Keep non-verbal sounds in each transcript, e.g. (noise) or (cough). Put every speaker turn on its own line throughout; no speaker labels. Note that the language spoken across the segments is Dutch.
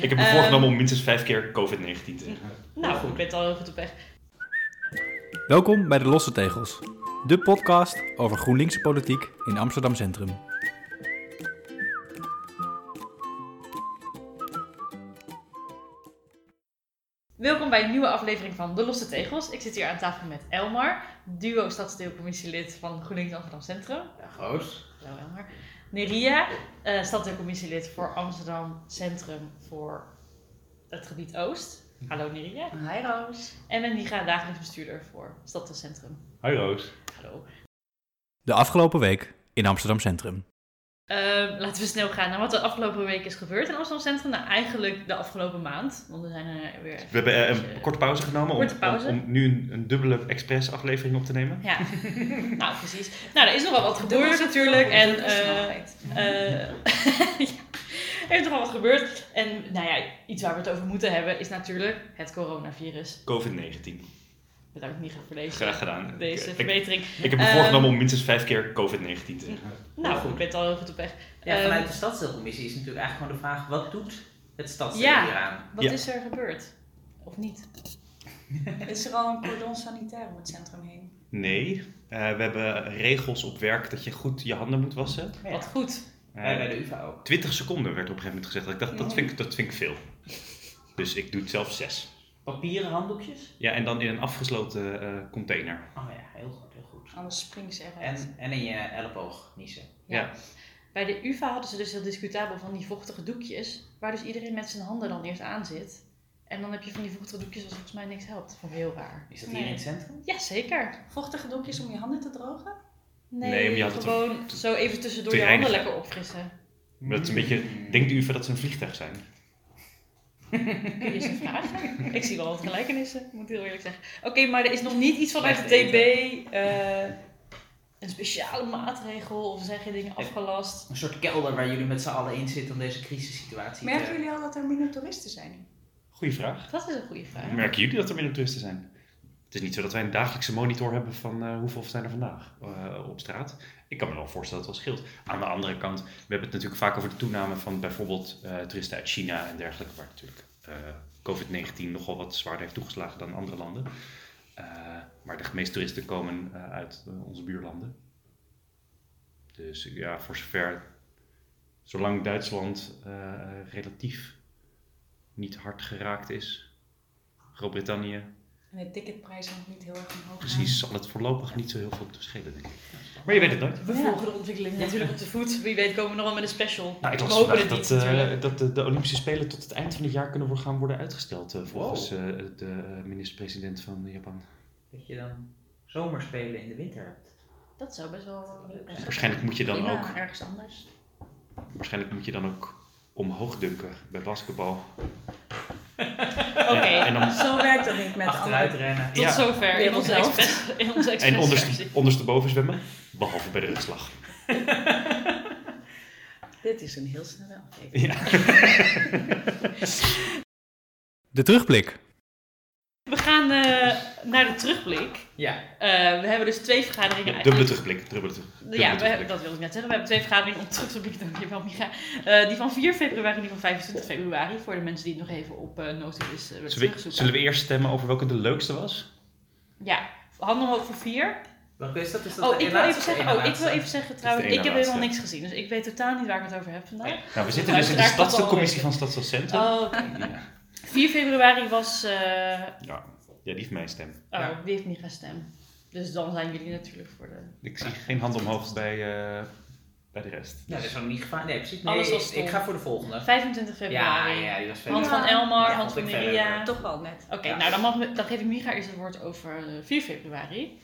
Ik heb me
Ehm,
voorgenomen om minstens vijf keer COVID-19 te zeggen.
Nou, ik ben al heel goed op weg.
Welkom bij de Losse Tegels, de podcast over GroenLinkse politiek in Amsterdam Centrum.
Welkom bij een nieuwe aflevering van De Losse Tegels. Ik zit hier aan tafel met Elmar, duo stadsdeelcommissielid van GroenLinks Amsterdam Centrum.
Ja, Goos.
Hallo Elmar. Neria, eh stadsdeelcommissielid voor Amsterdam Centrum voor het gebied Oost. Hallo Neria.
Hi Roos.
En Mendiga, dagelijks bestuurder voor Stadsdeelcentrum.
Hoi Roos.
Hallo.
De afgelopen week in Amsterdam Centrum.
Ehm, laten we snel gaan naar wat de afgelopen week is gebeurd in Amsterdam Centrum. Nou, eigenlijk de afgelopen maand, want we zijn er weer...
We hebben eh, een korte pauze genomen om,
pauze.
om, om nu een, een dubbele express aflevering op te nemen.
Ja, (laughs) nou precies. Nou, er is nog wel wat gebeurd natuurlijk. En eh, eh, (laughs) ja, er is nog wel wat gebeurd. En nou ja, iets waar we het over moeten hebben is natuurlijk het coronavirus.
COVID-19.
Bedankt Micha voor deze,
Graag gedaan.
deze
Ik- ik,
verbetering.
ik heb me
Ehm,
voorgenomen om minstens vijf keer COVID-19 te zeggen.
Nou,
goed.
ik ben al heel goed op weg.
Ja,
Ehm,
vanuit de stadsdeelcommissie is natuurlijk eigenlijk gewoon de vraag: wat doet het stadsdeel
Ja.
hieraan?
Wat
Ja.
is er gebeurd? Of niet? (laughs)
Is er al een cordon sanitair om het centrum heen?
Nee, eh, we hebben regels op werk dat je goed je handen moet wassen.
Ja.
Wat goed.
Eh,
bij de UvA ook.
20 seconden werd op een gegeven moment gezegd. Ik dacht, dat vind ik, dat vind ik veel. Dus ik doe het zelf zes.
Papieren handdoekjes?
Ja, en dan in een afgesloten eh, container.
Oh ja, heel goed, heel goed.
Anders springen ze eruit.
En, en in je elleboog niezen.
Ja.
Bij de UvA hadden ze dus heel discutabel van die vochtige doekjes. Waar dus iedereen met zijn handen dan eerst aan zit. En dan heb je van die vochtige doekjes wat volgens mij niks helpt. Vond ik heel raar.
Is dat hier
Nee.
in het centrum?
Ja, zeker.
Vochtige doekjes om je handen te drogen?
Nee,
Nee, maar je
gewoon zo even tussendoor je handen lekker opfrissen.
Maar dat is een beetje, denkt de UvA dat ze een vliegtuig zijn?
Kun je ze vragen? Ik zie wel wat gelijkenissen, moet ik heel eerlijk zeggen. Oké, maar er is nog niet iets vanuit de TB. eh, een speciale maatregel of zijn geen dingen afgelast.
Een soort kelder waar jullie met z'n allen in zitten om deze crisissituatie
Merken
te...
jullie al dat er minder toeristen zijn?
Goeie vraag.
Dat is een goede vraag.
Merken jullie dat er minder toeristen zijn? Het is niet zo dat wij een dagelijkse monitor hebben van eh, hoeveel zijn er vandaag eh, op straat. Ik kan me wel voorstellen dat het wel scheelt. Aan de andere kant, we hebben het natuurlijk vaak over de toename van bijvoorbeeld eh, toeristen uit China en dergelijke, waar natuurlijk eh, COVID-19 nogal wat zwaarder heeft toegeslagen dan andere landen. Eh, maar de meeste toeristen komen eh, uit onze buurlanden. Dus ja, voor zover, zolang Duitsland relatief niet hard geraakt is, Groot-Brittannië,
En de ticketprijzen nog niet heel erg omhoog.
Precies, zal het voorlopig niet zo heel veel te verschillen, denk ik. Maar je weet het nooit.
We volgen de ontwikkeling natuurlijk op de voet. Wie weet komen we nog wel met een special.
Nou, ik
we hopen het
dat, eh, dat de, de Olympische Spelen tot het eind van het jaar kunnen worden, gaan worden uitgesteld, eh, volgens eh, de minister-president van Japan.
Dat je dan zomerspelen in de winter hebt.
Dat zou best wel leuk zijn.
Waarschijnlijk moet je dan
Prima,
ook,
ergens anders.
waarschijnlijk moet je dan ook omhoog dunken bij basketbal.
Oké,
En, dan,
Zo werkt dat niet met
Achteruit
andere...
rennen.
tot
ja.
zover in onze
Wereldelf.
expres, in onze
en onderste, ondersteboven zwemmen, behalve bij de rugslag. (laughs)
Dit is een heel snelle aflevering.
Ja. (laughs)
De terugblik.
We gaan eh, naar de terugblik.
Ja,
Eh, we hebben dus twee vergaderingen.
Ja,
eigenlijk-
dubbele terugblik. Dubbele terug, dubbele
Ja, we,
terugblik.
dat wilde ik net zeggen. We hebben twee vergaderingen om terug te blikken. Dankjewel, Micha. Eh, die van 4 februari en die van 25 februari. Voor de mensen die het nog even op uh, Notice uh, willen
Zullen we,
terugzoeken.
zullen we eerst stemmen over welke de leukste was?
Ja, handen omhoog voor 4.
welke is dat? Is dat
Oh,
de
ik wil, even zeggen, oh, ik wil even zeggen trouwens, ik heb helemaal niks gezien. Dus ik weet totaal niet waar ik het over heb vandaag.
Nou, we zitten dus in de stadscommissie van. Stadsel Centrum.
Oh, oké. (laughs)
Ja.
4 februari was... eh,
Ja. ja, die heeft mijn stem.
oh,
Ja.
die heeft niet gestemd. Dus dan zijn jullie natuurlijk voor de...
Ik zie geen hand omhoog bij, eh, bij de rest.
Ja, dat is nog niet gevraagd. Nee, precies.
Alles
Nee,
was
ik, ga voor de volgende.
25
Ja,
februari.
ja, die was
Hand
Ja.
van Elmar,
Ja,
hand van Maria.
Toch wel net.
Oké,
Ja.
nou dan, mag, dan geef ik Micha eerst het woord over eh, 4 februari.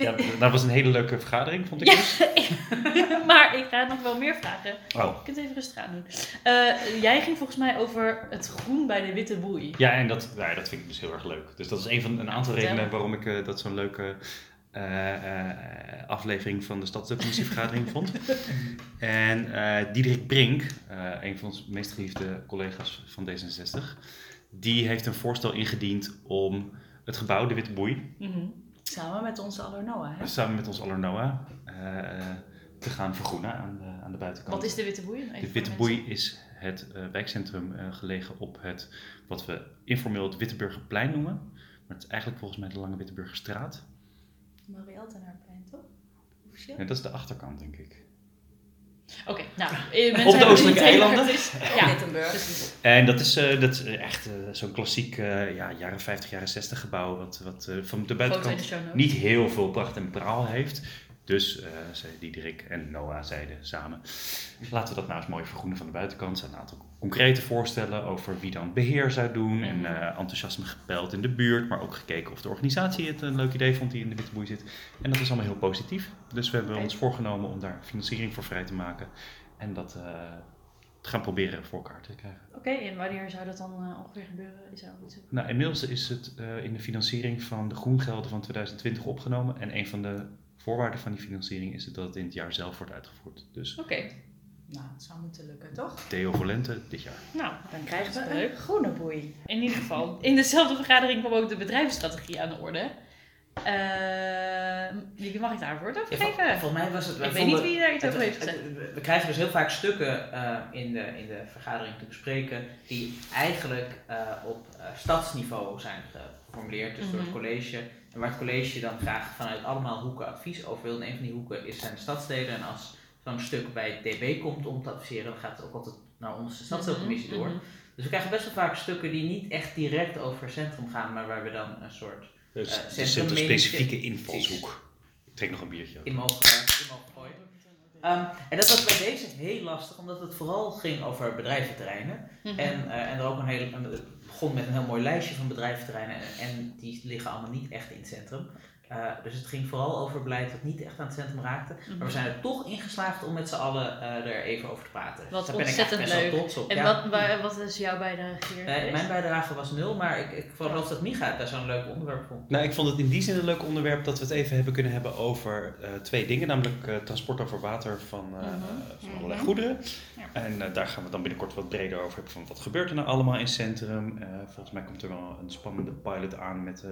Ja, (laughs) dat was een hele leuke vergadering, vond ik
Ja.
dus. (laughs) (laughs)
maar ik ga nog wel meer vragen.
Oh.
Je kunt even rustig aan doen. Eh, jij ging volgens mij over het groen bij de witte boei.
Ja, en dat, ja, dat vind ik dus heel erg leuk. Dus dat is een van een aantal redenen waarom ik eh, dat zo'n leuke eh, aflevering van de stadscommissievergadering vond. En Diederik Brink, een van onze meest geliefde collega's van D66, die heeft een voorstel ingediend om het gebouw, de Witte Boei,
Mhm.
Samen met onze Alornoa, hè?
samen met ons Alornoa, eh, eh, te gaan vergroenen aan de, aan de buitenkant.
Wat is de witte boei?
De Witte. Boei is het wijkcentrum gelegen op het, wat we informeel het Witteburgerplein noemen. Maar het is eigenlijk volgens mij de Lange Witteburgerstraat.
Altenaarplein, toch?
Nee, dat is de achterkant, denk ik.
Oké, nou, eh, mensen
Op de Oostelijke eilanden.
Ja,
Wittenburg.
precies.
En dat is, eh, dat is echt eh, zo'n klassiek eh, ja, jaren 50, jaren 60 gebouw, wat, wat eh, van de buitenkant
de
niet heel veel pracht en praal heeft. Dus, eh zei Diederik en Noah zeiden samen, laten we dat nou eens mooi vergroenen van de buitenkant. Er zijn een aantal concrete voorstellen over wie dan beheer zou doen. En
Mhm.
eh, enthousiasme gepeld in de buurt, maar ook gekeken of de organisatie het een leuk idee vond die in de Witte Boei zit. En dat is allemaal heel positief. Dus we hebben ons voorgenomen om daar financiering voor vrij te maken. En dat eh, te gaan proberen voor elkaar te krijgen.
Oké, en wanneer zou dat dan eh, ongeveer gebeuren? Is over?
Nou, inmiddels is het in de financiering van de groengelden van 2020 opgenomen. En een van de voorwaarden van die financiering is het dat het in het jaar zelf wordt uitgevoerd. Dus
Oké,
Nou, het zou moeten lukken, toch?
Theo Volente dit jaar.
nou,
Dan krijgen we een groene boei.
in ieder geval. In dezelfde vergadering kwam ook de bedrijfsstrategie aan de orde. Ehm, wie mag ik daar een woord over
Ja,
geven?
volgens mij was het...
Ik weet niet wie daar iets
het-
over heeft gezegd.
We krijgen dus heel vaak stukken eh, in, de, in de vergadering te bespreken die eigenlijk eh, op eh, stadsniveau zijn geformuleerd, dus door het
Mhm.
college. En waar het college dan graag vanuit allemaal hoeken advies over wil. En een van die hoeken is zijn de stadsdelen. En als zo'n stuk bij het DB komt om te adviseren, dan gaat het ook altijd naar onze stadsdeelcommissie door.
Mhm,
Dus we krijgen best wel vaak stukken die niet echt direct over het centrum gaan, maar waar we dan een soort
Dus
Eh,
er zit
centrum
een
mening-
specifieke invalshoek. Ik trek nog een biertje.
in mogen, in mogen gooien. Ehm, en dat was bij deze heel lastig, omdat het vooral ging over bedrijventerreinen.
mhm.
En, eh, en er ook een heel, een- het begon met een heel mooi lijstje van bedrijventerreinen. En, en die liggen allemaal niet echt in het centrum. Eh, dus het ging vooral over beleid dat niet echt aan het centrum raakte.
Mhm.
Maar we zijn er toch in geslaagd om met z'n allen eh, er even over te praten.
Wat
Daar ben ik
ontzettend
eigenlijk best
leuk.
wel trots op.
En
ja.
wat, wa- wat is jouw bijdrage hier?
Eh, mijn bijdrage was nul, maar ik, ik geloof dat Micha daar zo'n leuk onderwerp vond.
Nou, ik vond het in die zin een leuk onderwerp dat we het even hebben kunnen hebben over eh, twee dingen. Namelijk eh, transport over water van, eh,
Mhm.
van allerlei goederen.
Ja.
En eh, daar gaan we dan binnenkort wat breder over hebben van wat gebeurt er nou allemaal in het centrum. Eh, volgens mij komt er wel een spannende pilot aan met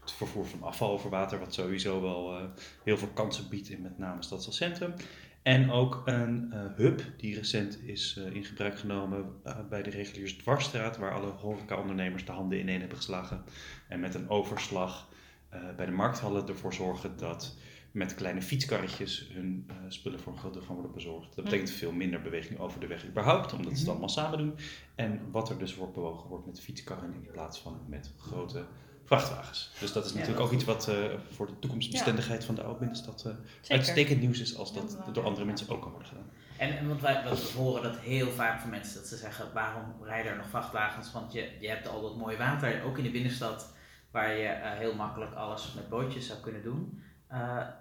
het vervoer van afval over water. Wat sowieso wel eh, heel veel kansen biedt in met name Stadscentrum. En ook een eh, hub die recent is eh, in gebruik genomen bij de reguliers Dwarsstraat, waar alle horecaondernemers de handen ineen hebben geslagen. En met een overslag bij de markthallen ervoor zorgen dat met kleine fietskarretjes hun spullen voor een groot deel gaan worden bezorgd. Dat betekent veel minder beweging over de weg überhaupt, omdat ze het
Mhm.
allemaal samen doen. En wat er dus wordt bewogen wordt met fietskarren in plaats van met grote vrachtwagens. Dus dat is natuurlijk ook iets wat eh, voor de toekomstbestendigheid van de oude binnenstad eh, uitstekend nieuws is als dat door andere mensen ook kan worden gedaan.
En, en want wij wat we horen dat heel vaak van mensen dat ze zeggen, waarom rijden er nog vrachtwagens? Want je, je hebt al dat mooie water, ook in de binnenstad, waar je eh, heel makkelijk alles met bootjes zou kunnen doen.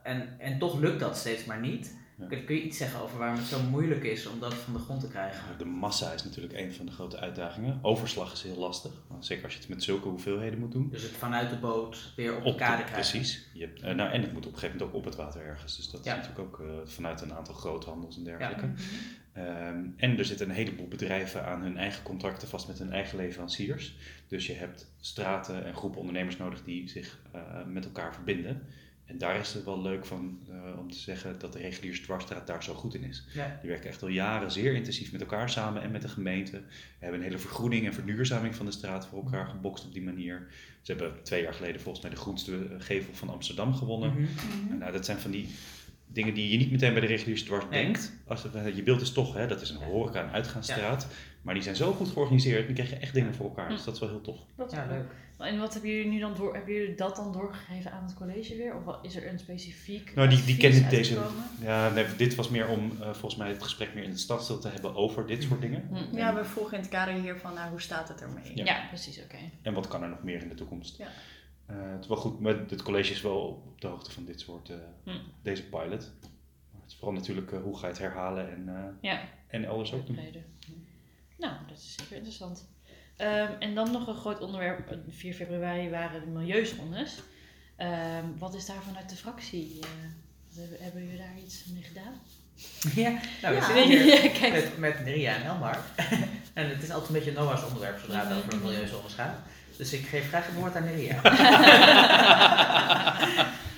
En, en toch lukt dat steeds maar niet.
Ja.
Kun, kun je iets zeggen over waarom het zo moeilijk is om dat van de grond te krijgen?
De massa is natuurlijk een van de grote uitdagingen. Overslag is heel lastig, zeker als je het met zulke hoeveelheden moet doen.
Dus het vanuit de boot weer op
Op de-
kade krijgen.
Precies. Je eh, nou, en het moet op een gegeven moment ook op het water ergens. Dus dat
Ja.
is natuurlijk ook eh, vanuit een aantal groothandels en dergelijke. Ehm, en er zitten een heleboel bedrijven aan hun eigen contracten vast met hun eigen leveranciers. Dus je hebt straten en groepen ondernemers nodig die zich eh, met elkaar verbinden. En daar is het wel leuk van eh, om te zeggen dat de reguliers dwarsstraat daar zo goed in is.
Ja.
Die werken echt al jaren zeer intensief met elkaar samen en met de gemeente. We hebben een hele vergroening en verduurzaming van de straat voor elkaar gebokst op die manier. Ze hebben twee jaar geleden volgens mij de groenste eh, gevel van Amsterdam gewonnen. En Nou, dat zijn van die dingen die je niet meteen bij de reguliers dwars
Nee.
denkt. Als het, je beeld is toch, hè, dat is een horeca- en uitgaansstraat. Maar die zijn zo goed georganiseerd, dan krijg je echt dingen voor elkaar. Dus dat is wel heel tof.
Dat is
Ja,
wel
leuk.
En wat hebben jullie nu dan door? Hebben jullie dat dan doorgegeven aan het college weer? Of is er een specifiek.
Nou, die, die
advies
kennen deze. Ja, nee, dit was meer om eh, volgens mij het gesprek meer in het stadsdeel te hebben over dit soort dingen.
Hm.
Ja, we vroegen in het kader hiervan, nou, hoe staat het ermee?
Ja.
Ja, precies, oké.
En wat kan er nog meer in de toekomst?
Ja.
Eh, het is wel goed, maar het college is wel op de hoogte van dit soort, eh,
Hm.
deze pilot. Maar het is vooral natuurlijk hoe ga je het herhalen en, eh,
Ja,
en elders ook doen.
Nou, dat is zeker interessant. Ehm, en dan nog een groot onderwerp. eh, 4 februari waren de milieuzones. Ehm, wat is daar vanuit de fractie? eh, hebben, jullie daar iets mee gedaan? (laughs)
Ja, nou, we
Ja.
zitten hier (laughs)
Ja,
met, met Maria en Elmar. (laughs) en het is altijd een beetje Noah's onderwerp zodra het over de milieuzones gaat. Dus ik geef graag het woord aan Maria.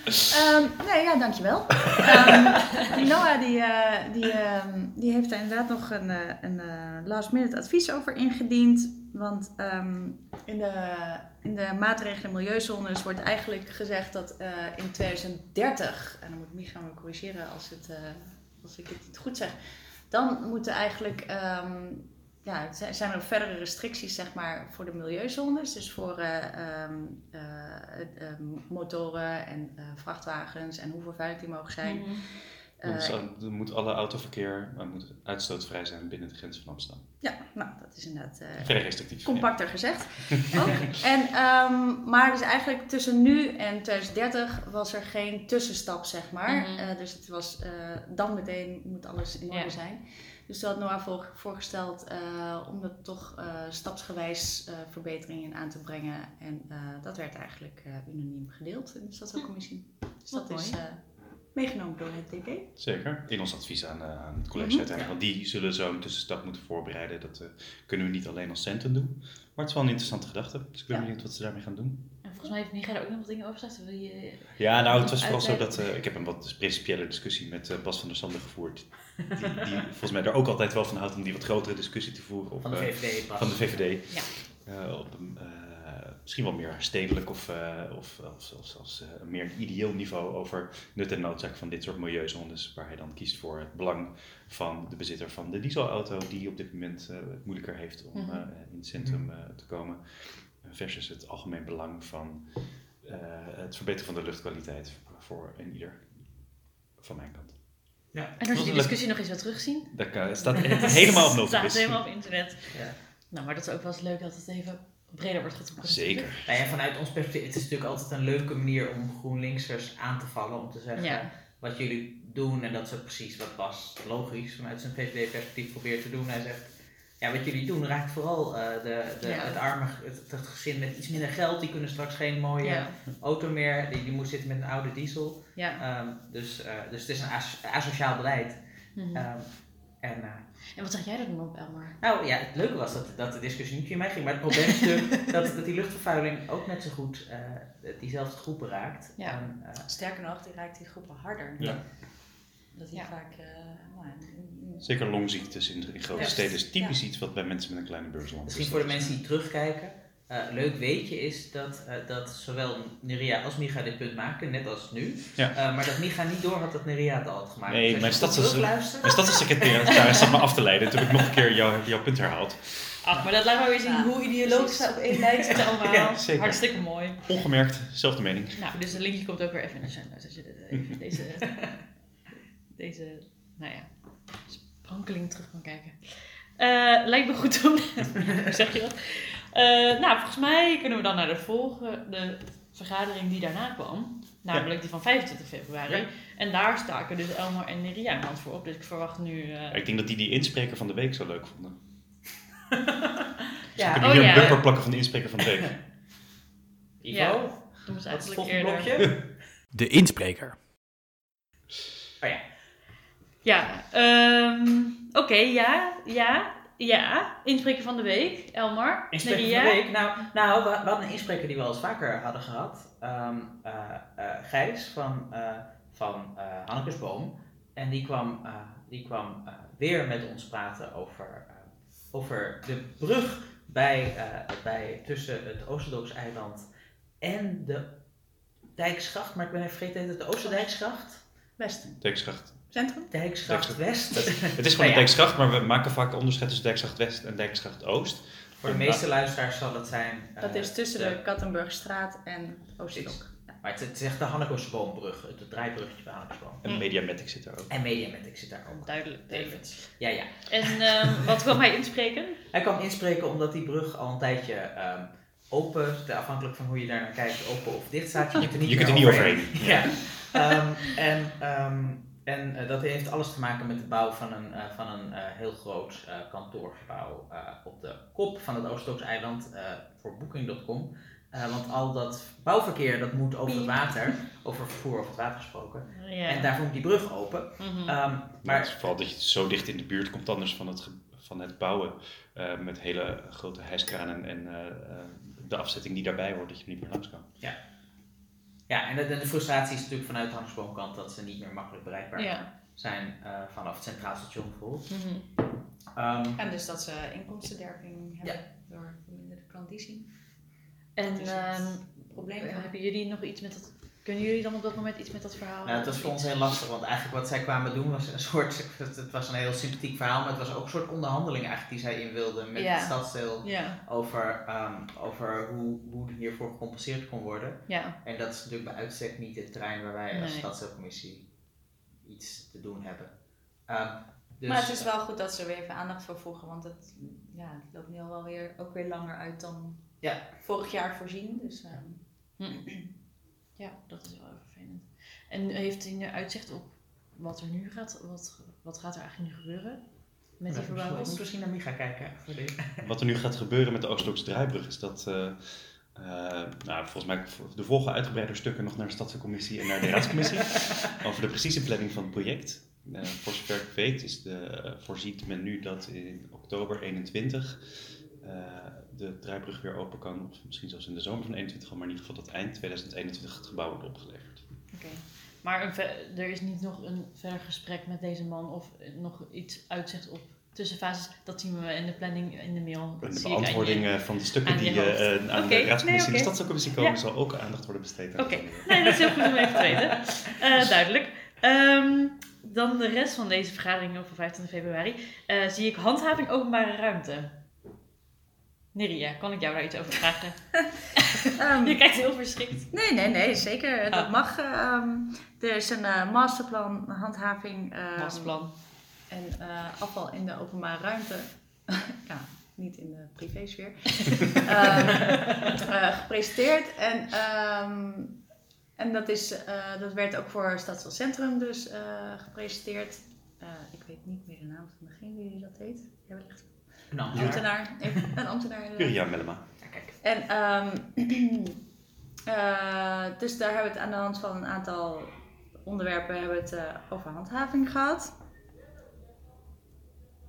Ehm, nee, ja, dankjewel. um, Noah die, uh, die, uh, die heeft daar inderdaad nog een, uh, een last minute advies over ingediend. Want um, in, de, in de maatregelen milieuzones wordt eigenlijk gezegd dat in 2030, en dan moet Micha me corrigeren als, het, als ik het goed zeg, dan moeten eigenlijk um, ja, zijn er verdere restricties zeg maar, voor de milieuzones. Dus voor uh, um, uh, uh, motoren en vrachtwagens en hoe vervuilend die mogen zijn.
Mm -hmm. dan moet alle autoverkeer moet uitstootvrij zijn binnen de grens van Amsterdam.
Ja, nou dat is inderdaad
Vrij restrictief,
compacter ja. gezegd. (laughs) Ook. En, um, maar dus eigenlijk tussen nu en 2030 was er geen tussenstap, zeg maar. Mm -hmm. dus het was dan meteen moet alles in orde ja. zijn. Dus dat had Noah voor, voorgesteld uh, om er toch uh, stapsgewijs uh, verbeteringen aan te brengen. En dat werd eigenlijk unaniem gedeeld in de Stadscommissie. Dus dat is meegenomen door het DP.
Zeker, in ons advies aan, aan het college mm -hmm. uiteindelijk. Want die zullen zo'n tussenstap moeten voorbereiden. Dat kunnen we niet alleen als centrum doen. Maar het is wel een interessante gedachte. Dus ik ben ja. benieuwd wat ze daarmee gaan doen.
En volgens mij heeft Micha er ook nog wat dingen over gezegd. Je
ja, nou, het was vooral zo dat uh, ik heb een wat principiële discussie met uh, Bas van der Sande gevoerd. Die, die (laughs) volgens mij er ook altijd wel van houdt om die wat grotere discussie te voeren. Op,
van de VVD.
Uh, van de VVD.
Ja.
op een, misschien wel meer stedelijk of, of, of, of zelfs een meer ideeel niveau over nut en noodzaak van dit soort milieuzones. Waar hij dan kiest voor het belang van de bezitter van de dieselauto, die op dit moment het moeilijker heeft om -hmm. in het centrum te komen versus het algemeen belang van uh, het verbeteren van de luchtkwaliteit voor een ieder van mijn kant.
Ja. En als je die discussie nog eens wat terugzien?
Dat (laughs) staat helemaal op
Het staat helemaal op internet. Ja. Nou, maar dat is ook wel eens leuk dat het even breder wordt getrokken.
Zeker.
Nou ja, vanuit ons perspectief, het is natuurlijk altijd een leuke manier om GroenLinksers aan te vallen. Om te zeggen
ja.
wat jullie doen en dat ook precies wat Bas logisch vanuit zijn VVD-perspectief probeert te doen. Hij zegt, ja, wat jullie doen raakt vooral uh, de, de,
Ja.
het arme het, het gezin met iets minder geld. Die kunnen straks geen mooie
Ja.
auto meer. Die, die moet zitten met een oude diesel.
Ja.
Ehm, dus, eh, dus het is een as- asociaal beleid.
Mhm.
Ehm, en, eh,
En wat zeg jij er dan op, Elmar?
nou ja, het leuke was dat, dat de discussie niet via mij ging. Maar het probleem is natuurlijk (laughs) dat, dat die luchtvervuiling ook net zo goed eh, diezelfde groepen raakt.
Ja.
En, eh,
Sterker nog, die raakt die groepen harder.
Ja.
Dat die
Ja.
vaak... in-
Zeker longziektes in, in grote
Ja.
steden is typisch iets wat bij mensen met een kleine beursland
Misschien
is.
voor de mensen die terugkijken. eh, leuk weetje is dat, eh, dat zowel Neria als Micha dit punt maken, net als nu.
Ja.
Eh, maar dat Micha niet door had dat Neria het al had gemaakt.
Nee,
Dus
mijn
als je goed
stads-
terugluistert-
Mijn stadssecretaris (laughs) zat me af te leiden. Toen heb ik nog een keer jouw, jouw punt herhaald.
Ach, maar dat laat maar weer zien
Ja,
hoe ideologisch dat op één lijkt het allemaal.
Ja, zeker.
Hartstikke mooi.
Ongemerkt, zelfde mening.
Nou, dus het linkje komt ook weer even in de show notes als je dit, even deze, (laughs) deze, nou ja, sprankeling terug kan kijken. Eh, lijkt me goed om, (laughs) zeg je dat? Eh, nou, volgens mij kunnen we dan naar de volgende vergadering die daarna kwam. Namelijk die van 25 februari.
Ja.
En daar staken dus Elmar en Neria een hand voor op. Dus ik verwacht nu... eh,
Ik denk dat die die inspreker van de week zo leuk vonden. (laughs)
Ja,
Ik
Oh,
hier
ja.
een bumper plakken van de inspreker van de week. (laughs)
Ivo, wat is het
eigenlijk
volgende
eerder.
blokje?
De inspreker.
Oh ja,
Ja, ehm, oké, ja, ja, ja. Inspreker van de week, Elmar.
Inspreker van de week. Nou, nou we, we hadden een inspreker die we al eens vaker hadden gehad. Ehm eh, eh, Gijs van, eh van eh Hannekesboom. En die kwam, eh, die kwam eh, weer met ons praten over, over de brug bij, eh, bij, tussen het Oosterdoks-eiland en de Dijksgracht. Maar ik ben even vergeten, heet het de Oosterdijksgracht?
Westen.
Dijksgracht.
Centrum?
Dijksgracht West.
Het is gewoon
Nou
de
ja.
Dijksgracht, maar we maken vaak onderscheid tussen Dijksgracht West en Dijksgracht Oost.
Voor de meeste luisteraars zal het zijn... eh,
Dat is tussen de Kattenburgstraat en Oosterdok. Ja.
Maar het, het is echt de Hannekesboombrug, het, draaibruggetje bij Hannekesboom.
En
Mm.
Mediamatic zit daar ook.
En Mediamatic zit daar ook.
Duidelijk, David.
Ja, ja.
En ehm, (laughs) wat kwam hij inspreken?
Hij kwam inspreken omdat die brug al een tijdje ehm, open, afhankelijk van hoe je daar naar kijkt, open of dicht staat. Je kunt er niet,
Je kunt er niet overheen. (laughs)
Ja. Ehm, en ehm, en eh, dat heeft alles te maken met de bouw van een, eh, van een eh, heel groot eh, kantoorgebouw eh, op de kop van het Oostooks-eiland eh, voor Booking.com. Eh, want al dat bouwverkeer dat moet over het water, over vervoer over het water gesproken.
Ja.
En daarvoor moet die brug open.
Mhm.
Ehm,
Maar het dat je zo dicht in de buurt komt anders van het, van het bouwen eh, met hele grote hijskranen en eh, eh, de afzetting die daarbij hoort, dat je er niet meer langs kan.
Ja, en de, de frustratie is natuurlijk vanuit de Hangsboomkant dat ze niet meer makkelijk bereikbaar
Ja.
zijn eh, vanaf het Centraal Station bijvoorbeeld.
Mhm.
Ehm,
En dus dat ze inkomstenderving hebben door verminderde klandizie.
En ehm,
Probleem.
hebben jullie nog iets met dat... Kunnen jullie dan op dat moment iets met dat verhaal?
nou, het was voor ons heel lastig, want eigenlijk wat zij kwamen doen was een soort, het, was een heel sympathiek verhaal, maar het was ook een soort onderhandeling eigenlijk die zij in wilden met
Ja.
het stadsdeel
Ja,
over, ehm, over hoe, hoe hiervoor gecompenseerd kon worden.
ja.
En dat is natuurlijk bij uitstek niet het terrein waar wij als
Nee.
stadsdeelcommissie iets te doen hebben. Ehm, dus,
maar het is wel goed dat ze er weer even aandacht voor voegen, want het, ja, het loopt nu al wel weer, ook weer langer uit dan
Ja.
vorig jaar voorzien. Dus, ehm,
Hm. (clears throat) Ja, dat is wel even vervelend. En heeft u nu uitzicht op wat er nu gaat? Wat, wat gaat er eigenlijk nu gebeuren? Met die
Ik
verbouwing?
moet misschien naar Micha kijken. (laughs)
Wat er nu gaat gebeuren met de Oostelijkse Draaibrug is dat, eh, eh, nou, volgens mij de volgende uitgebreide stukken nog naar de Stadscommissie en naar de Raadscommissie (laughs) over de precieze planning van het project. Eh, voor zover ik weet is de, voorziet men nu dat in oktober 21 eh, de draaibrug weer open kan, of misschien zelfs in de zomer van 21 al, maar in ieder geval tot eind 2021 het gebouw wordt opgeleverd.
Oké. Maar er is niet nog een verder gesprek met deze man of nog iets uitzicht op tussenfases. Dat zien we in de planning in de mail. Dat
En de
je-
beantwoording eh, van de stukken
aan
die eh, eh, aan de Raadscommissie
nee,
de. Stadscommissie komen,
Ja.
zal ook aandacht worden besteed aan
Oké,
dat
nee, dat is heel goed om even te weten. (laughs) Eh, duidelijk. Ehm, dan de rest van deze vergadering over 25 februari. eh, zie ik handhaving openbare ruimte. Neria, kan ik jou daar iets over vragen? (laughs)
Ehm,
Je kijkt heel verschrikt.
Nee, nee, nee, zeker. Dat
Ah.
mag. ehm, er is een eh, masterplan handhaving ehm,
Masterplan.
en eh, afval in de openbare ruimte. (laughs) ja, niet in de privésfeer. (laughs) Eh, gepresenteerd. En, en dat, is, dat werd ook voor Stadsel Centrum dus gepresenteerd. Ik weet niet meer de naam van degene die dat heet. Jij wellicht.
Een ambtenaar. (laughs)
ambtenaar. Een ambtenaar.
Juria Mellema.
Ja, kijk.
En ehm, (clears throat) eh, dus daar hebben we het aan de hand van een aantal onderwerpen hebben we het eh, over handhaving gehad.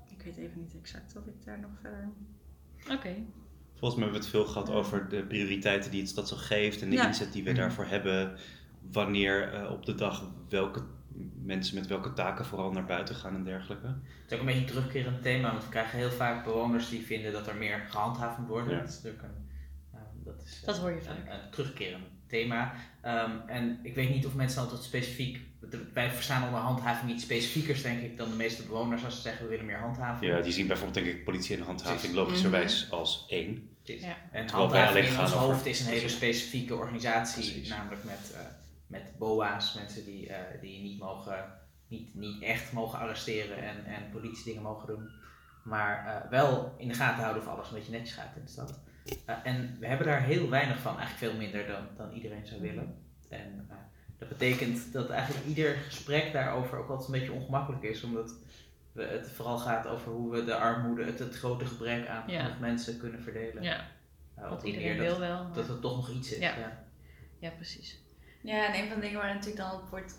Ik weet even niet exact of ik daar nog verder.
Oké.
Volgens mij hebben we het veel gehad over de prioriteiten die het stad zo geeft en de
Ja.
inzet die we daarvoor hebben. Wanneer eh, op de dag welke mensen met welke taken vooral naar buiten gaan en dergelijke.
Het is ook een beetje een terugkerend thema, want we krijgen heel vaak bewoners die vinden dat er meer gehandhaafd moet worden.
Ja.
Dat is natuurlijk een, eh, dat is,
Dat hoor je
een,
vaak.
een terugkerend thema. Ehm, en ik weet niet of mensen altijd specifiek, wij verstaan onder handhaving iets specifiekers denk ik dan de meeste bewoners als ze zeggen we willen meer handhaving.
Ja, die zien bijvoorbeeld denk ik politie en handhaving logischerwijs als één.
Precies.
Ja.
En handhaving
alleen
in
gaan
ons
over-
hoofd is een hele specifieke organisatie,
Precies.
namelijk met, eh, met BOA's, mensen die, eh, die niet, mogen, niet, niet echt mogen arresteren en, en politiedingen mogen doen, maar eh, wel in de gaten houden of alles een beetje netjes gaat in de stad. Eh, en we hebben daar heel weinig van, eigenlijk veel minder dan, dan iedereen zou willen. En dat betekent dat eigenlijk ieder gesprek daarover ook altijd een beetje ongemakkelijk is, omdat we, het vooral gaat over hoe we de armoede, het, het grote gebrek aan
Ja.
mensen kunnen verdelen.
Ja, want
een
iedereen wil
dat,
wel. maar-
dat er toch nog iets is.
Ja.
Ja.
Ja, precies.
Ja, en een van de dingen waar natuurlijk dan op wordt,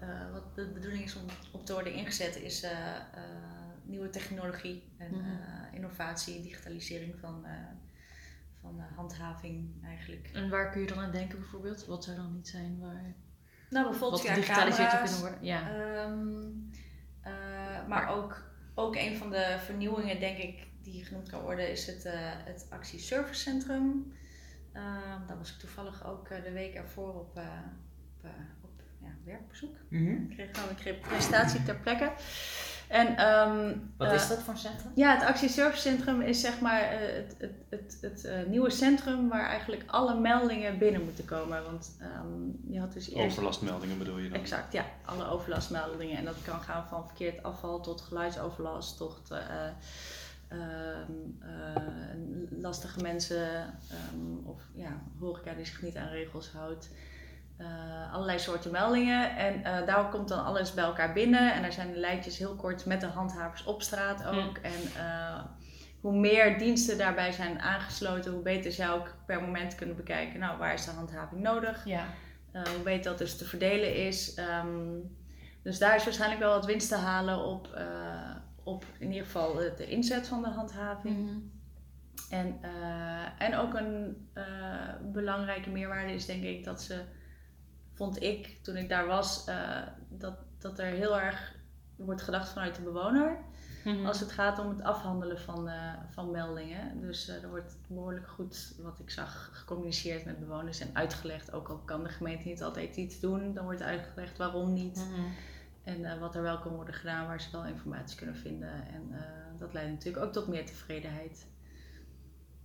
eh, wat de bedoeling is om op te worden ingezet, is eh, eh, nieuwe technologie en eh, innovatie, digitalisering van, van handhaving eigenlijk.
En waar kun je dan aan denken bijvoorbeeld? Wat zou dan niet zijn waar...
Nou, bijvoorbeeld
Wat zou kunnen worden? Ja.
Ehm, eh, maar ook, ook een van de vernieuwingen, denk ik, die genoemd kan worden, is het, het actieservicecentrum. Ehm daar was ik toevallig ook eh, de week ervoor op, eh, op, eh, op ja, werkbezoek. Ik kreeg gewoon een kreeg presentatie ter plekke. En, ehm,
Wat is dat voor een centrum?
Ja, het actieservicecentrum is zeg maar eh, het, het, het, het eh, nieuwe centrum waar eigenlijk alle meldingen binnen moeten komen. Want ehm, je had dus eerst...
Overlastmeldingen bedoel je dan?
Exact, ja. Alle overlastmeldingen. En dat kan gaan van verkeerd afval tot geluidsoverlast, tot eh, ehm, eh, lastige mensen ehm, of ja, horeca die zich niet aan regels houdt. Eh, allerlei soorten meldingen. En eh, daar komt dan alles bij elkaar binnen. En daar zijn de lijntjes heel kort met de handhavers op straat ook. En hoe meer diensten daarbij zijn aangesloten, hoe beter zij ook per moment kunnen bekijken. Nou, waar is de handhaving nodig?
Ja.
Hoe beter dat dus te verdelen is. Ehm, dus daar is waarschijnlijk wel wat winst te halen op, op in ieder geval de, de inzet van de handhaving.
Mhm.
En, eh, en ook een eh, belangrijke meerwaarde is denk ik dat ze vond ik toen ik daar was eh, dat, dat er heel erg wordt gedacht vanuit de bewoner.
Mhm.
Als het gaat om het afhandelen van, eh, van meldingen. Dus eh, er wordt behoorlijk goed, wat ik zag, gecommuniceerd met bewoners en uitgelegd. Ook al kan de gemeente niet altijd iets doen, dan wordt uitgelegd waarom niet.
Mhm.
En eh, wat er wel kan worden gedaan, waar ze wel informatie kunnen vinden. En eh, dat leidt natuurlijk ook tot meer tevredenheid.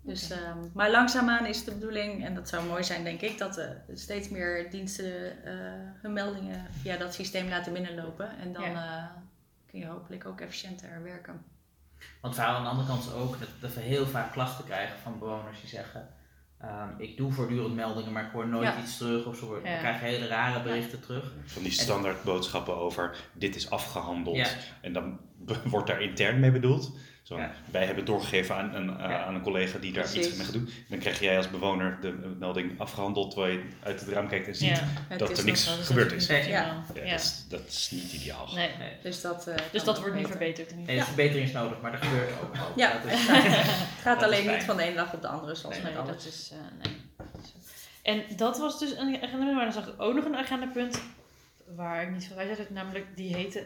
Dus,
Oké.
ehm, maar langzaamaan is de bedoeling, en dat zou mooi zijn denk ik, dat er steeds meer diensten eh, hun meldingen via dat systeem laten binnenlopen. En dan eh, kun je hopelijk ook efficiënter werken.
Want verhaal aan de andere kant ook dat, dat we heel vaak klachten krijgen van bewoners die zeggen: ehm, Ik doe voortdurend meldingen, maar ik hoor nooit
Ja.
iets terug. Of ze worden-
Ja.
we krijgen hele rare berichten terug.
Van die standaard boodschappen over dit is afgehandeld.
Ja.
En dan (laughs) wordt daar intern mee bedoeld. Zo,
Ja.
Wij hebben doorgegeven aan een,
Ja.
aan een collega die daar
Precies.
iets mee gaat doen. Dan krijg jij als bewoner de melding afgehandeld terwijl je uit het raam kijkt en ziet.
Ja.
Dat er niks gebeurd is.
niet
Ja.
optimaal.
Ja,
Ja.
Dat, is, dat is niet ideaal.
Nee.
Nee.
Dus dat, eh,
Dus dat wordt nu
beter.
verbeterd
Nee, verbetering is nodig, maar dat gebeurt ook wel.
Ja.
Dat is- (laughs)
Het gaat alleen niet van de ene dag op de andere, zoals
Nee,
met
dat
alles.
is, eh, nee. En dat was dus een agendapunt, maar dan zag ik ook nog een agendapunt waar ik niet van bij zat, namelijk die heette,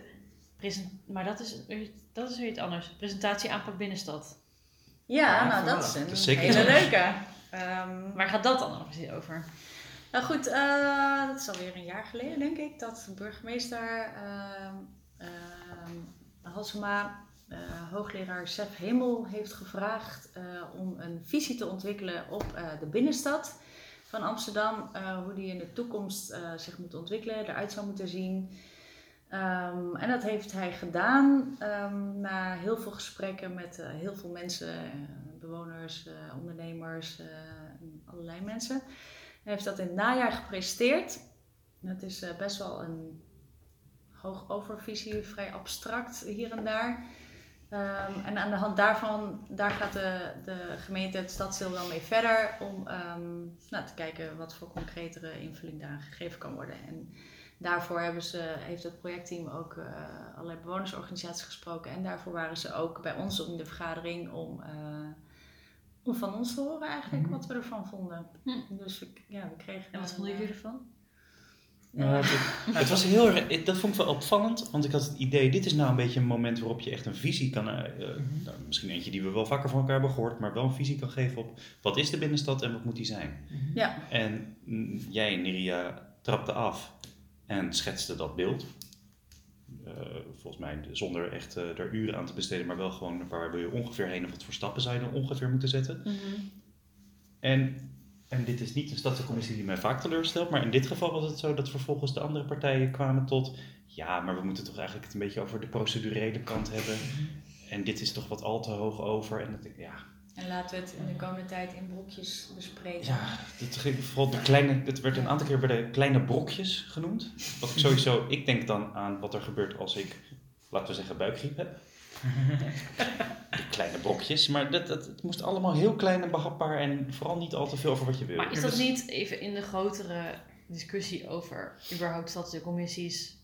maar dat is, dat is weer iets anders, presentatie aanpak binnenstad.
Ja,
Ja,
nou dat is een
Dat is zeker
hele leuke. Ehm,
Waar gaat dat dan nog over?
Nou goed, eh, dat is alweer een jaar geleden denk ik, dat burgemeester ehm ehm, Halsema, eh, hoogleraar Sef Hemel, heeft gevraagd eh, om een visie te ontwikkelen op eh, de binnenstad van Amsterdam. eh, hoe die in de toekomst eh, zich moet ontwikkelen, eruit zou moeten zien. Ehm, en dat heeft hij gedaan ehm, na heel veel gesprekken met eh, heel veel mensen, eh, bewoners, eh, ondernemers, en allerlei mensen. Hij heeft dat in het najaar gepresenteerd. Het is best wel een hoog overvisie, vrij abstract hier en daar. Ehm, en aan de hand daarvan, daar gaat de, de gemeente, het stadsdeel wel mee verder om nou, te kijken wat voor concretere invulling daar gegeven kan worden. En daarvoor hebben ze, heeft het projectteam ook eh, allerlei bewonersorganisaties gesproken. En daarvoor waren ze ook bij ons in de vergadering om, eh, om van ons te horen eigenlijk
Mhm.
wat we ervan vonden. Dus we, ja, we kregen...
En wat vonden jullie
eh,
ervan?
Nou, het, (laughs) het was heel erg, het- dat vond ik wel opvallend, want ik had het idee, dit is nou een beetje een moment waarop je echt een visie kan, nou, misschien eentje die we wel vaker van elkaar hebben gehoord, maar wel een visie kan geven op wat is de binnenstad en wat moet die zijn.
Ja,
En mm, jij, Niria, trapte af en schetste dat beeld. Eh, volgens mij zonder echt eh, er uren aan te besteden, maar wel gewoon waar wil je ongeveer heen en wat voor stappen zou je dan ongeveer moeten zetten.
Mhm.
En, en dit is niet een stadscommissie die mij vaak teleurstelt, maar in dit geval was het zo dat vervolgens de andere partijen kwamen tot, ja, maar we moeten toch eigenlijk het een beetje over de procedurele kant hebben. En dit is toch wat al te hoog over. En dat, ik- ja,
en laten we het in de komende tijd in brokjes bespreken.
ja dat, ging vooral de kleine, het werd een aantal keer bij de kleine brokjes genoemd. Wat ik sowieso, ik denk dan aan wat er gebeurt als ik, laten we zeggen, buikgriep heb. (laughs) De kleine brokjes, maar dat, dat, het moest allemaal heel klein en behapbaar en vooral niet al te veel over wat je wil.
Maar is dat niet even in de grotere discussie over überhaupt stadsdeelcommissies?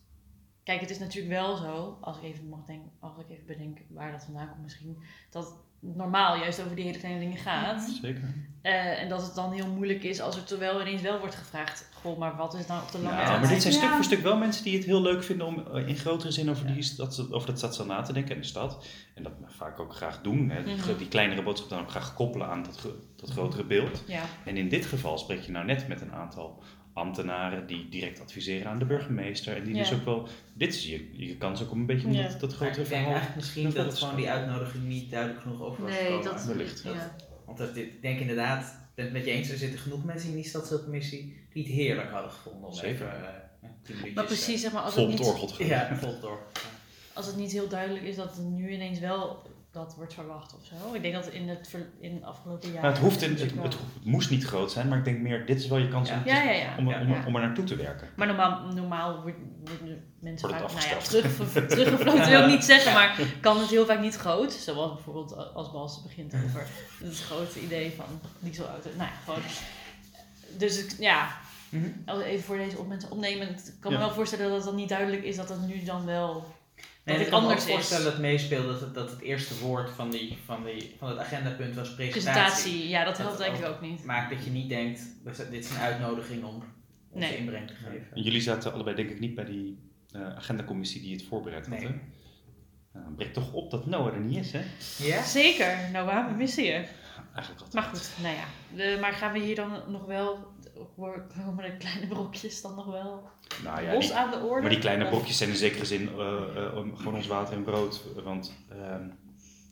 Kijk, het is natuurlijk wel zo, als ik even mag denken, als ik even bedenk waar dat vandaan komt misschien, dat normaal juist over die hele kleine dingen gaat.
Zeker.
Eh, en dat het dan heel moeilijk is als er terwijl ineens wel wordt gevraagd, goh, maar wat is nou op de lange
Ja,
termijn?
maar dit zijn
Ja.
stuk voor stuk wel mensen die het heel leuk vinden om eh, in grotere zin over, die stad, over dat stadsdeel na te denken en de stad. En dat vaak ook graag doen. Hè. Die,
Mhm.
die kleinere boodschap dan ook graag koppelen aan dat, dat grotere beeld.
Ja,
En in dit geval spreek je nou net met een aantal ambtenaren die direct adviseren aan de burgemeester. En die dus ook wel, dit is je, je kans ook om een beetje om
Ja.
dat, dat
Maar
grotere
ik denk
verhaal.
eigenlijk misschien dat gewoon die uitnodiging niet duidelijk genoeg over was
Nee,
gekomen.
dat
wellicht.
Ja.
Want dat, ik denk inderdaad, ik ben het met je eens, er zitten genoeg mensen in die stadsdeelcommissie die het heerlijk hadden gevonden om
Zeker.
even eh, tien minuutjes...
maar precies, zeg maar, als
Vol
het, niet,
eh, Ja,
als het niet heel duidelijk is dat het nu ineens wel dat wordt verwacht of zo. Ik denk dat in het, in het afgelopen jaar...
Nou, het, hoeft in, het, moest niet groot zijn, maar ik denk meer, dit is wel je kans om,
Ja, ja, ja.
om, er naartoe te werken.
Maar normaal, normaal worden mensen
Wordt
vaak nou terug, teruggefloten, wil ik niet zeggen, maar kan het heel vaak niet groot. Zoals bijvoorbeeld als Bas begint over het grote idee van dieselauto. Nou ja, gewoon. Dus ja,
Mhm.
even voor deze op mensen opnemen. Ik kan me wel voorstellen dat het dan niet duidelijk is dat het nu dan wel...
Nee,
het
ik kan me voorstellen dat het meespeelt dat het, dat het eerste woord van, die, van, die, van het agendapunt was presentatie.
Presentatie, ja, dat
Dat
helpt denk ik ook niet.
Maakt dat je niet denkt, dit is een uitnodiging om onze
Nee.
inbreng te geven.
En jullie zaten allebei denk ik niet bij die eh, agendacommissie die het voorbereid had,
Nee.
hè? Nou, breekt toch op dat Noah er niet is, hè?
Ja?
Zeker, nou we missen je.
Eigenlijk altijd.
Maar goed, nou ja. De, maar gaan we hier dan nog wel, komen (laughs) de kleine brokjes dan nog wel
Nou ja,
los
die,
aan de orde?
maar die kleine
Of-
brokjes zijn in zekere zin eh, eh, om- gewoon ons water en brood. Want ehm,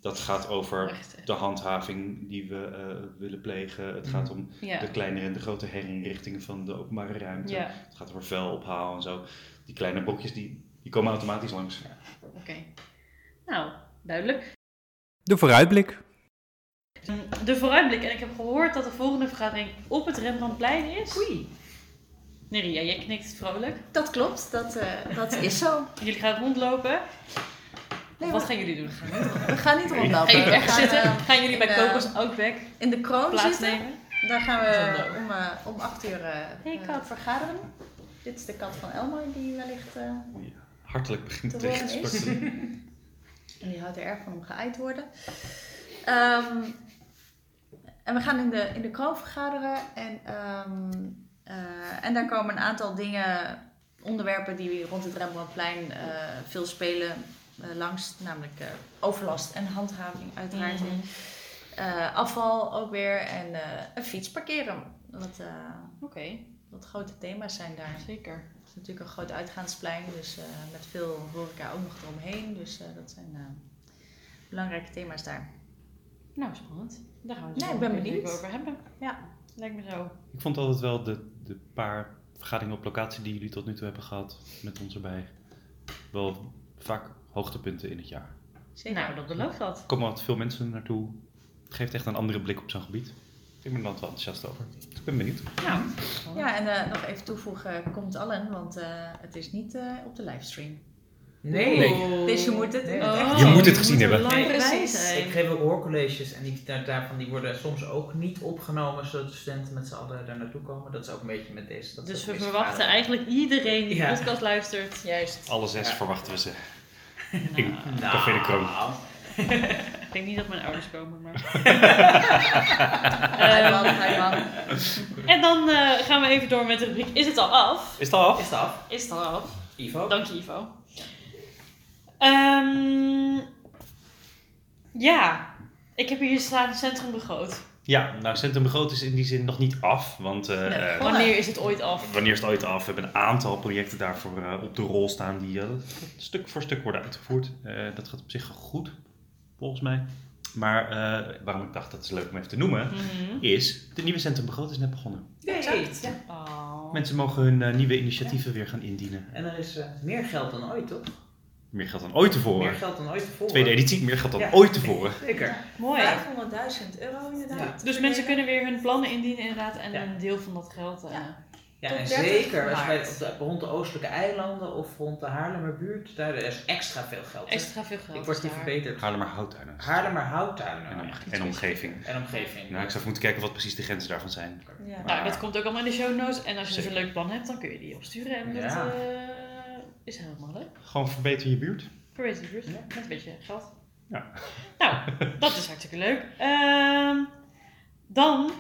dat gaat over
Echt,
de handhaving die we eh, willen plegen. Het gaat om
Ja,
de kleinere en de grote herinrichtingen van de openbare ruimte.
ja
Het gaat over vuil ophalen en zo. Die kleine brokjes die, die komen automatisch langs.
oké. Nou, duidelijk.
De vooruitblik.
De vooruitblik. En ik heb gehoord dat de volgende vergadering op het Rembrandtplein is.
Oei.
Neria, jij knikt vrolijk.
Dat klopt, dat, eh, dat is zo.
Jullie gaan rondlopen.
Nee,
Wat gaan jullie doen?
we gaan niet rondlopen.
Gaan jullie
We gaan,
zitten?
eh,
Gaan jullie bij
eh,
Kokos Outback
in de kroon zitten.
plaatsnemen?
Daar gaan we om, eh, om acht uur eh,
Hey, kat.
vergaderen. Dit is de kat van Elmo die wellicht... eh,
Hartelijk begint
Te
tegen
horen is. (laughs) En die houdt er erg van om geëid te worden. Ehm, en we gaan in de, in de kroon vergaderen. En, ehm, eh, en daar komen een aantal dingen, onderwerpen die rond het Rembrandtplein eh, veel spelen eh, langs. Namelijk overlast en handhaving uiteraard. Eh, afval ook weer. En een fiets parkeren. Wat,
Oké,
wat grote thema's zijn daar.
zeker.
Het is natuurlijk een groot uitgaansplein, dus met veel horeca ook nog eromheen. Dus dat zijn belangrijke thema's daar.
Nou, spannend. Daar gaan we het
Nee, ik ben benieuwd.
over hebben.
Ja.
Lijkt me zo.
Ik vond altijd wel de, de paar vergaderingen op locatie die jullie tot nu toe hebben gehad, met ons erbij, wel vaak hoogtepunten in het jaar.
Zeker.
Nou, dat belooft dat.
Er komen altijd veel mensen naartoe. Het geeft echt een andere blik op zo'n gebied. Ik ben er dan wel enthousiast over. Dus ik ben benieuwd.
Nou,
Ja, en eh, nog even toevoegen, komt allen, want eh, het is niet eh, op de livestream.
Nee.
Nee.
Dus je moet het
Oh,
Je moet het gezien hebben.
Nee, precies.
Ik geef ook hoorcolleges en die, daar- daarvan die worden soms ook niet opgenomen zodat de studenten met z'n allen daar naartoe komen. Dat is ook een beetje met deze. Dat is
Dus we verwachten
vader.
eigenlijk iedereen die de
Ja.
podcast luistert.
Juist.
Alle zes
Ja.
verwachten we ze. (laughs)
Nou,
Ik- Café de Kroon. (laughs)
ik denk niet dat mijn ouders komen, maar... (laughs)
Hij
Ehm,
man, hij man.
en dan eh, gaan we even door met de rubriek Is het al af?
Is het al af?
Is het af?
Is het al af?
Ivo?
Dank je, Ivo. Ehm, ja, ik heb hier staan Centrum Begroot.
Ja, nou Centrum Begroot is in die zin nog niet af. Want eh,
Nee,
eh,
Wanneer is het ooit af?
wanneer is het ooit af? We hebben een aantal projecten daarvoor eh, op de rol staan die stuk voor stuk worden uitgevoerd. Eh, dat gaat op zich goed, volgens mij. Maar eh, waarom ik dacht dat is leuk om even te noemen,
Mhm.
is de nieuwe Centrum Begroot is net begonnen.
Nee. Ja.
Oh.
Mensen mogen hun nieuwe initiatieven weer gaan indienen.
En er is meer geld dan ooit, toch?
Meer geld dan ooit
Meer
tevoren.
geld dan ooit tevoren.
Tweede editie, meer geld dan
Ja.
ooit tevoren. (laughs)
Zeker.
Mooi.
500.000 euro inderdaad.
Ja.
Dus mensen kunnen weer hun plannen indienen inderdaad en
Ja.
een deel van dat geld. eh,
Ja.
Ja,
Tot
en
30
zeker als wij op de, rond de oostelijke eilanden of rond de Haarlemmerbuurt, daar is extra veel geld. hè.
extra veel geld.
Ik word hier verbeterd.
Haarlemmer houttuinen.
Haarlemmer houttuinen
En, om- en omgeving.
en omgeving.
Nou, ik zou even moeten kijken wat precies de grenzen daarvan zijn.
Ja.
Nou, dat komt ook allemaal in de show notes. En als je dus een leuk plan hebt, dan kun je die opsturen. En dat
Ja.
Is helemaal leuk.
Gewoon verbeter je buurt.
Verwezen de buurt.
Ja.
Met een beetje geld.
Ja.
Nou, dat is hartstikke leuk. Ehm, dan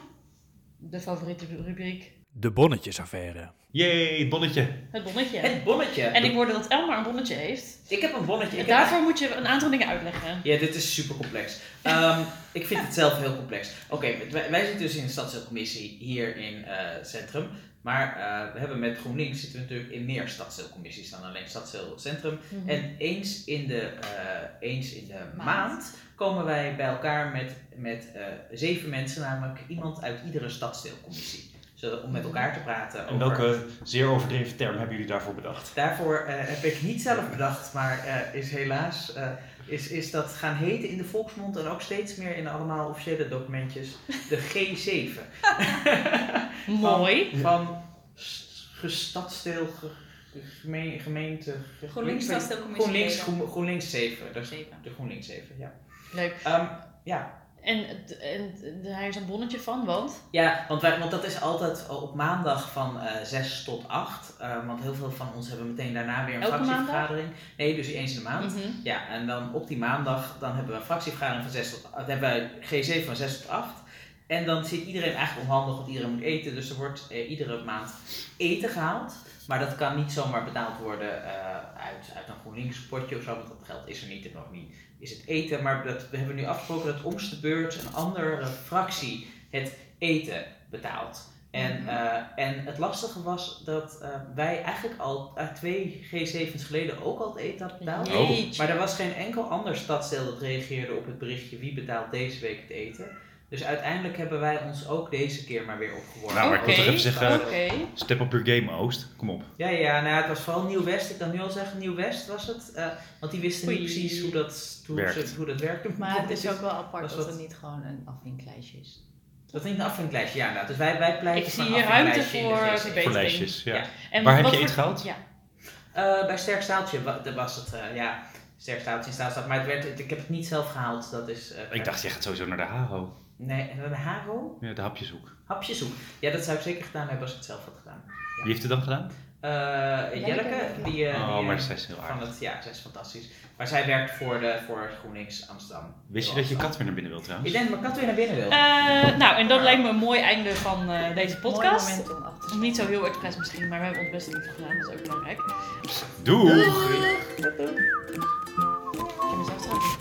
de favoriete rubriek.
De bonnetjesaffaire.
Jee, het bonnetje.
Het bonnetje.
Het bonnetje.
En ik hoorde dat Elmar een bonnetje heeft.
Ik heb een bonnetje.
En
heb
daarvoor moet je een aantal dingen uitleggen.
Ja, dit is super complex. Ehm, (laughs) ik vind het zelf heel complex. Oké, wij, wij zitten dus in de stadsdeelcommissie hier in het Centrum. Maar eh, we hebben met GroenLinks zitten we natuurlijk in meer stadsdeelcommissies dan alleen stadsdeel Centrum.
Mhm.
En eens in de, eh, eens in de maand.
Maand.
komen wij bij elkaar met, met eh, zeven mensen, namelijk iemand uit iedere stadsdeelcommissie. Zodat, om met elkaar te praten
En
over...
welke zeer overdreven term hebben jullie daarvoor bedacht?
Daarvoor eh, heb ik niet zelf bedacht, maar eh, is helaas eh, is, is dat gaan heten in de volksmond en ook steeds meer in allemaal officiële documentjes de (laughs) G7. (laughs)
Mooi.
Van, van s- gestadsdeel, ge, ge- gemeen- gemeente... ge-
GroenLinks
GroenLinks, GroenLinks 7. Dus de GroenLinks 7, ja.
Leuk.
Ehm, ja.
En, en daar is een bonnetje van, want?
Ja, want, wij, want dat is altijd op maandag van eh 6 tot 8. eh, want heel veel van ons hebben meteen daarna weer een
Elke
fractievergadering. Nee, dus eens in de maand.
Mhm.
Ja, en dan op die maandag dan hebben we een fractievergadering van 6 tot 8. Dan hebben we G7 van 6 tot 8. En dan zit iedereen eigenlijk onhandig, want iedereen moet eten. Dus er wordt eh, iedere maand eten gehaald. Maar dat kan niet zomaar betaald worden eh, uit, uit een GroenLinks potje of zo, want dat geld is er niet en nog niet is het eten. Maar dat, we hebben nu afgesproken dat om de beurt een andere fractie het eten betaalt. En,
Mhm.
eh, en het lastige was dat eh, wij eigenlijk al uh, twee G7's geleden ook al het eten hadden betaald.
Oh.
Maar er was geen enkel ander stadsdeel dat reageerde op het berichtje wie betaalt deze week het eten. Dus uiteindelijk hebben wij ons ook deze keer maar weer opgeworpen.
Nou, maar ik wil toch even zeggen,
Oké.
step up your game Oost. Kom op.
Ja, ja, nou, ja, het was vooral Nieuw-West. Ik kan nu al zeggen Nieuw-West was het. eh, want die wisten niet precies hoe dat, hoe,
Werkt.
ze- hoe dat werkte.
Maar het is ook wel apart
Was
dat
dat-
het niet gewoon een afvinklijstje is.
Dat is niet een afvinklijstje, ja inderdaad. Dus wij, wij pleiten
Ik
voor
zie
een
hier ruimte voor verbetering.
Voor lijstjes, ja.
Ja.
En
Waar heb je eten gehaald?
Ja.
Eh, bij Sterk Staaltje was het, eh, ja. Sterk Staaltje in Staalstad. Maar het werd, ik heb het niet zelf gehaald. Dat is... eh,
Ik dacht, je gaat sowieso naar de Haro.
Nee, en een hagel?
Ja, de hapjeshoek.
Hapjeshoek. Ja, dat zou ik zeker gedaan hebben als ik het zelf had gedaan.
Wie heeft het dan gedaan?
Uh, Jelleke, die, eh,
oh, maar
eh,
zij is heel aardig.
Ja, zij is fantastisch. Maar zij werkt voor, de, voor GroenX Amsterdam.
Wist je dat je kat weer naar binnen wil trouwens?
Ik denk dat mijn kat weer naar binnen wil.
Nou, en dat lijkt me een mooi einde van deze podcast.
Om
Niet zo heel expres misschien, maar we hebben ons best iets gedaan. Dat is ook belangrijk. Doeg! Doeg. Doeg. Doeg.
Doeg.